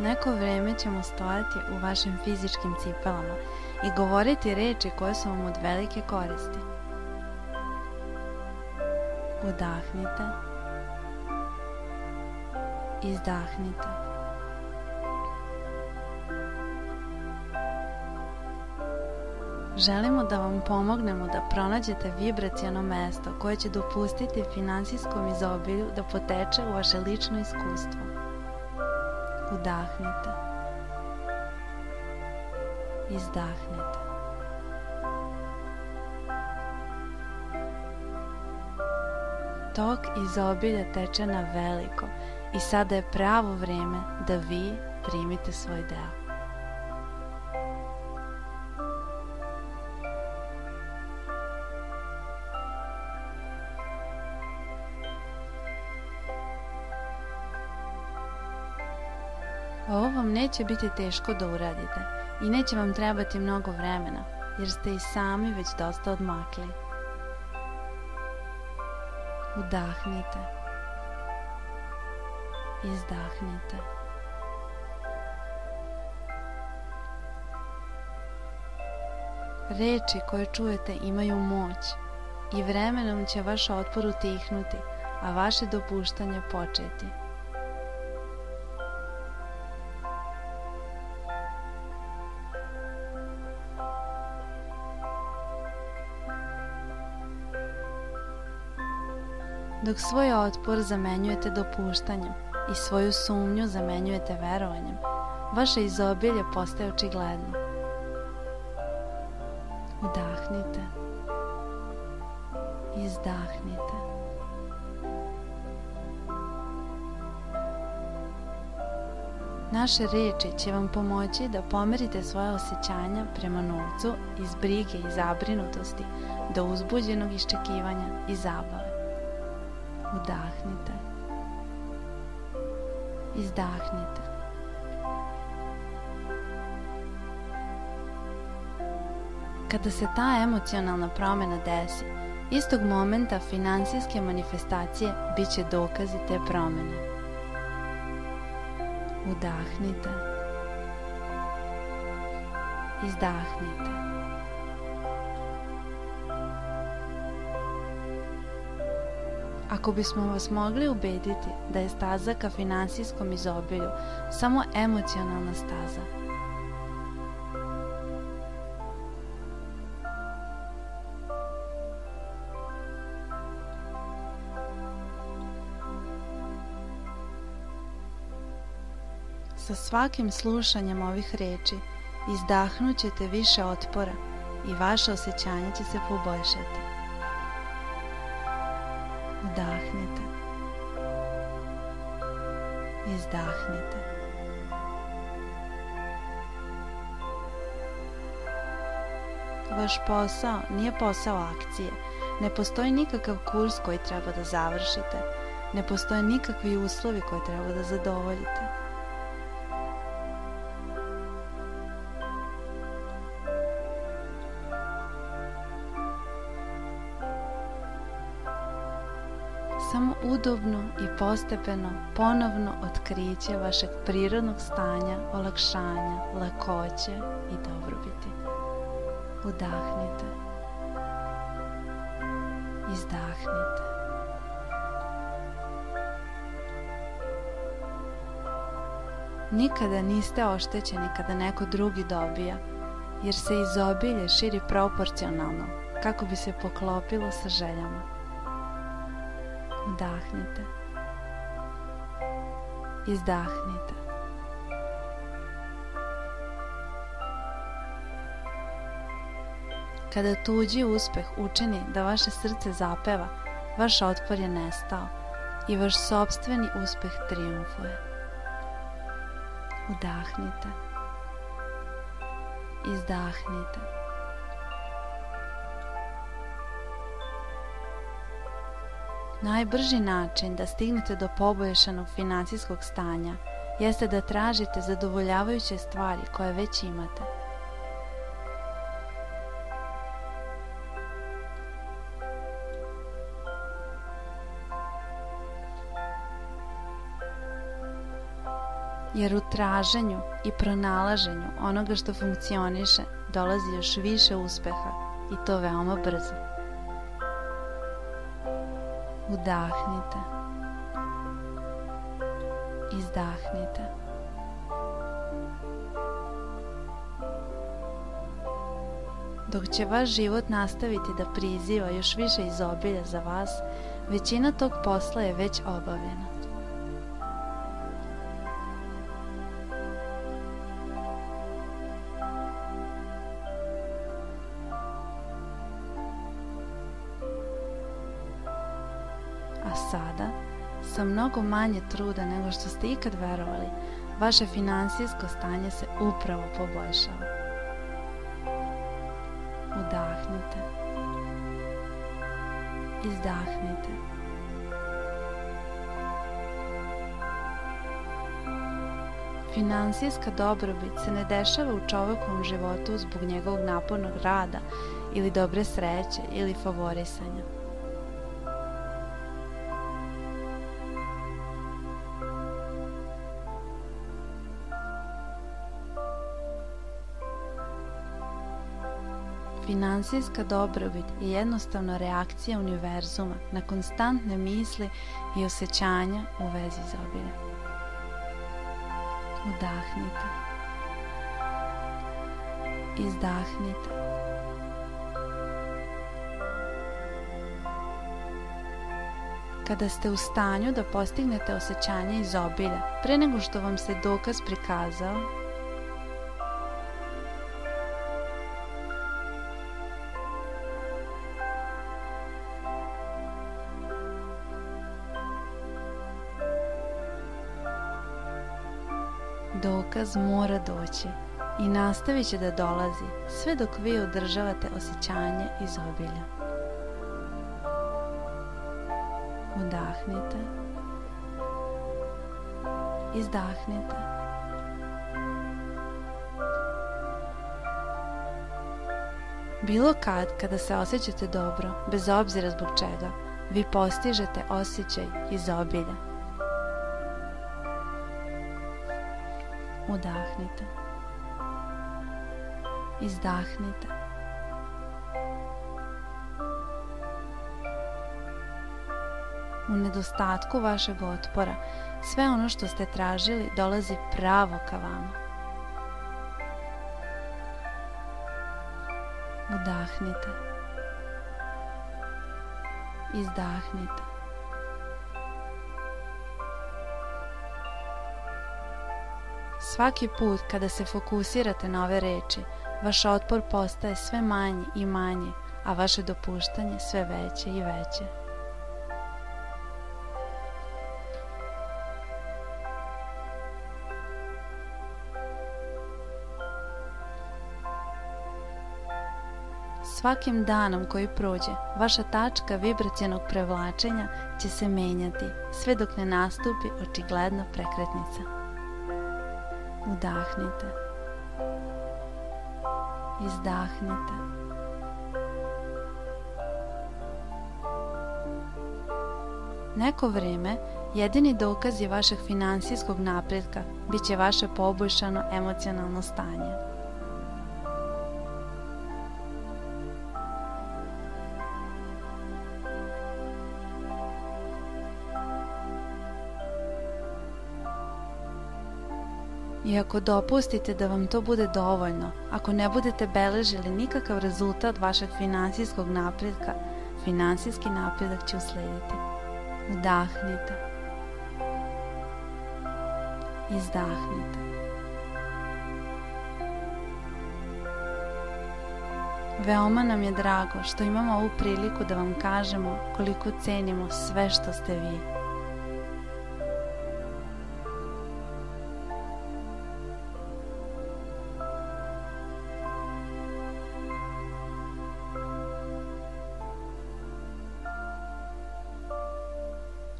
Neko vreme ćemo stojati u vašim fizičkim cipelama i govoriti reči koje su vam od velike koristi. Udahnite. Izdahnite. Želimo da vam pomognemo da pronađete vibracijono mesto koje će dopustiti finansijskom izobilju da poteče u vaše lično iskustvo. Udahnite. Izdahnite. Tok izobilja teče na veliko i sada je pravo vreme da vi primite svoj deo. Neće biti teško da uradite i neće vam trebati mnogo vremena, jer ste i sami već dosta odmakli. Udahnite. Izdahnite. Reči koje čujete imaju moć i vremenom će vaš otpor utihnuti, a vaše dopuštanje početi. Dok svoj otpor zamenjujete dopuštanjem i svoju sumnju zamenjujete verovanjem, vaše izobilje postaje očigledno. Udahnite. Izdahnite. Naše reči će vam pomoći da pomerite svoje osjećanja prema novcu iz brige i zabrinutosti do uzbuđenog iščekivanja i zabave. Udahnite. Izdahnite. Kada se ta emocionalna promjena desi, istog momenta finansijske manifestacije bit će dokazi te promjene. Udahnite. Izdahnite. Ako bismo vas mogli ubediti da je staza ka finansijskom izobilju samo emocionalna staza, Sa svakim slušanjem ovih reči izdahnut ćete više otpora i vaše osjećanje će se poboljšati. Udahnite. Izdahnite. Vaš posao nije posao akcije. Ne postoji nikakav kurs koji treba da završite. Ne postoje nikakvi uslovi koje treba da zadovoljite. Samo udobno i postepeno ponovno otkriće vašeg prirodnog stanja, olakšanja, lakoće i dobrobiti. Udahnite. Izdahnite. Nikada niste oštećeni kada neko drugi dobija, jer se izobilje širi proporcionalno kako bi se poklopilo sa željama. Udahnite. Izdahnite. Kada tuđi uspeh učini da vaše srce zapeva, vaš otpor je nestao i vaš sobstveni uspeh triumfuje. Udahnite. Izdahnite. Najbrži način da stignete do poboljšanog financijskog stanja jeste da tražite zadovoljavajuće stvari koje već imate. Jer u traženju i pronalaženju onoga što funkcioniše dolazi još više uspeha i to veoma brzo. Udahnite. Izdahnite. Dok će vaš život nastaviti da priziva još više izobilja za vas, većina tog posla je već obavljena. Mnogo manje truda nego što ste ikad verovali, vaše finansijsko stanje se upravo poboljšava. Udahnite. Izdahnite. Finansijska dobrobit se ne dešava u čovekovom životu zbog njegovog napornog rada ili dobre sreće ili favorisanja. Finansijska dobrobit je jednostavno reakcija univerzuma na konstantne misli i osjećanja u vezi izobilja. Udahnite. Izdahnite. Kada ste u stanju da postignete osjećanje izobilja, pre nego što vam se dokaz prikazao, dokaz mora doći i nastavit će da dolazi sve dok vi održavate osjećanje izobilja. Udahnite. Izdahnite. Bilo kad, kada se osjećate dobro, bez obzira zbog čega, vi postižete osjećaj izobilja. Udahnite. Izdahnite. U nedostatku vašeg otpora, sve ono što ste tražili dolazi pravo ka vama. Udahnite. Izdahnite. Svaki put kada se fokusirate na ove reči, vaš otpor postaje sve manji i manji, a vaše dopuštanje sve veće i veće. Svakim danom koji prođe, vaša tačka vibracijenog prevlačenja će se menjati, sve dok ne nastupi očigledna prekretnica. Udahnite. Izdahnite. Neko vrijeme jedini dokaz je vašeg finansijskog napretka bit će vaše poboljšano emocionalno stanje. I ako dopustite da vam to bude dovoljno, ako ne budete beležili nikakav rezultat vašeg finansijskog napretka, finansijski napredak će uslediti. Udahnite. Izdahnite. Veoma nam je drago što imamo ovu priliku da vam kažemo koliko cenimo sve što ste vi.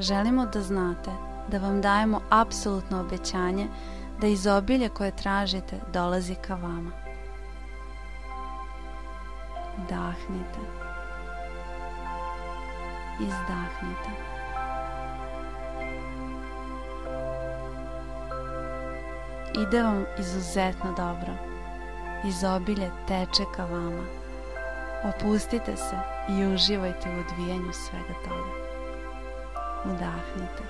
Želimo da znate da vam dajemo apsolutno obećanje da izobilje koje tražite dolazi ka vama. Dahnite. Izdahnite. Ide vam izuzetno dobro. Izobilje teče ka vama. Opustite se i uživajte u odvijanju svega toga. Udahnite.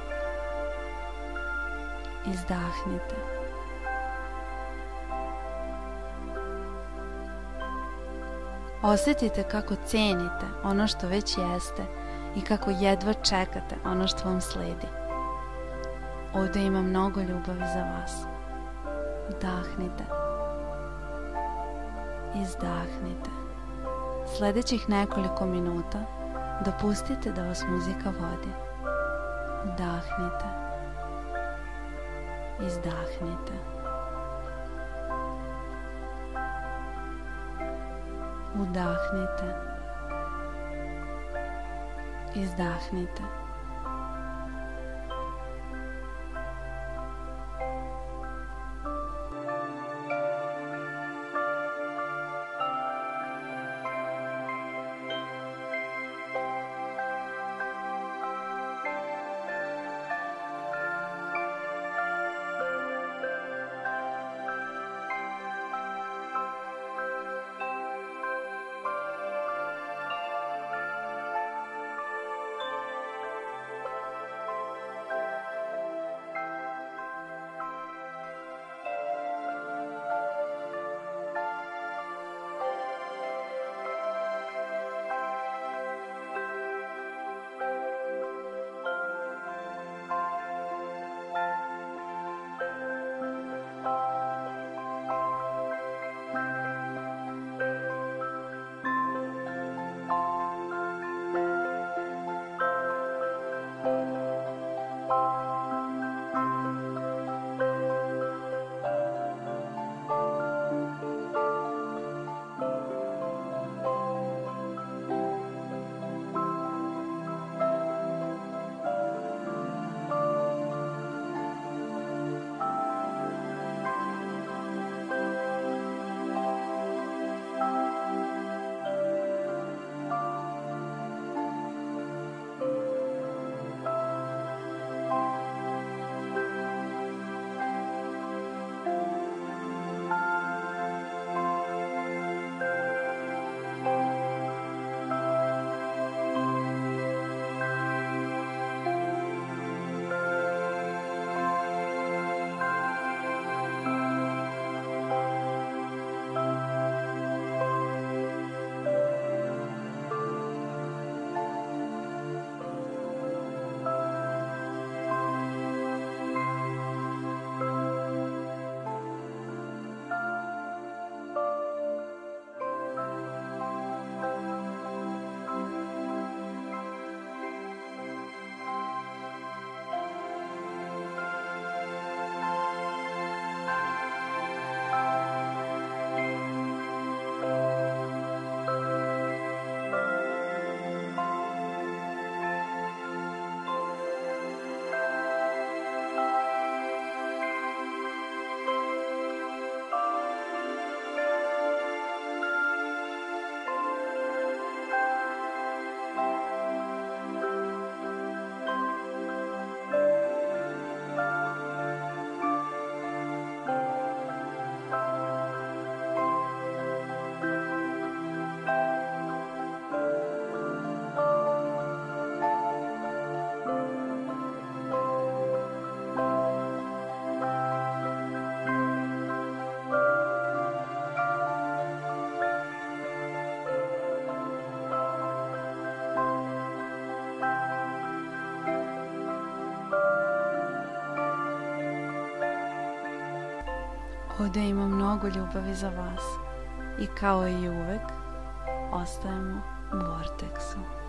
Izdahnite. Osjetite kako cenite ono što već jeste i kako jedva čekate ono što vam sledi. Ovde ima mnogo ljubavi za vas. Udahnite. Izdahnite. Sledećih nekoliko minuta dopustite da vas muzika vodi. Вдахнете. Издахнете. Удахнете. Издахнете. Ovde ima mnogo ljubavi za vas i kao i uvek ostajemo u Vorteksu.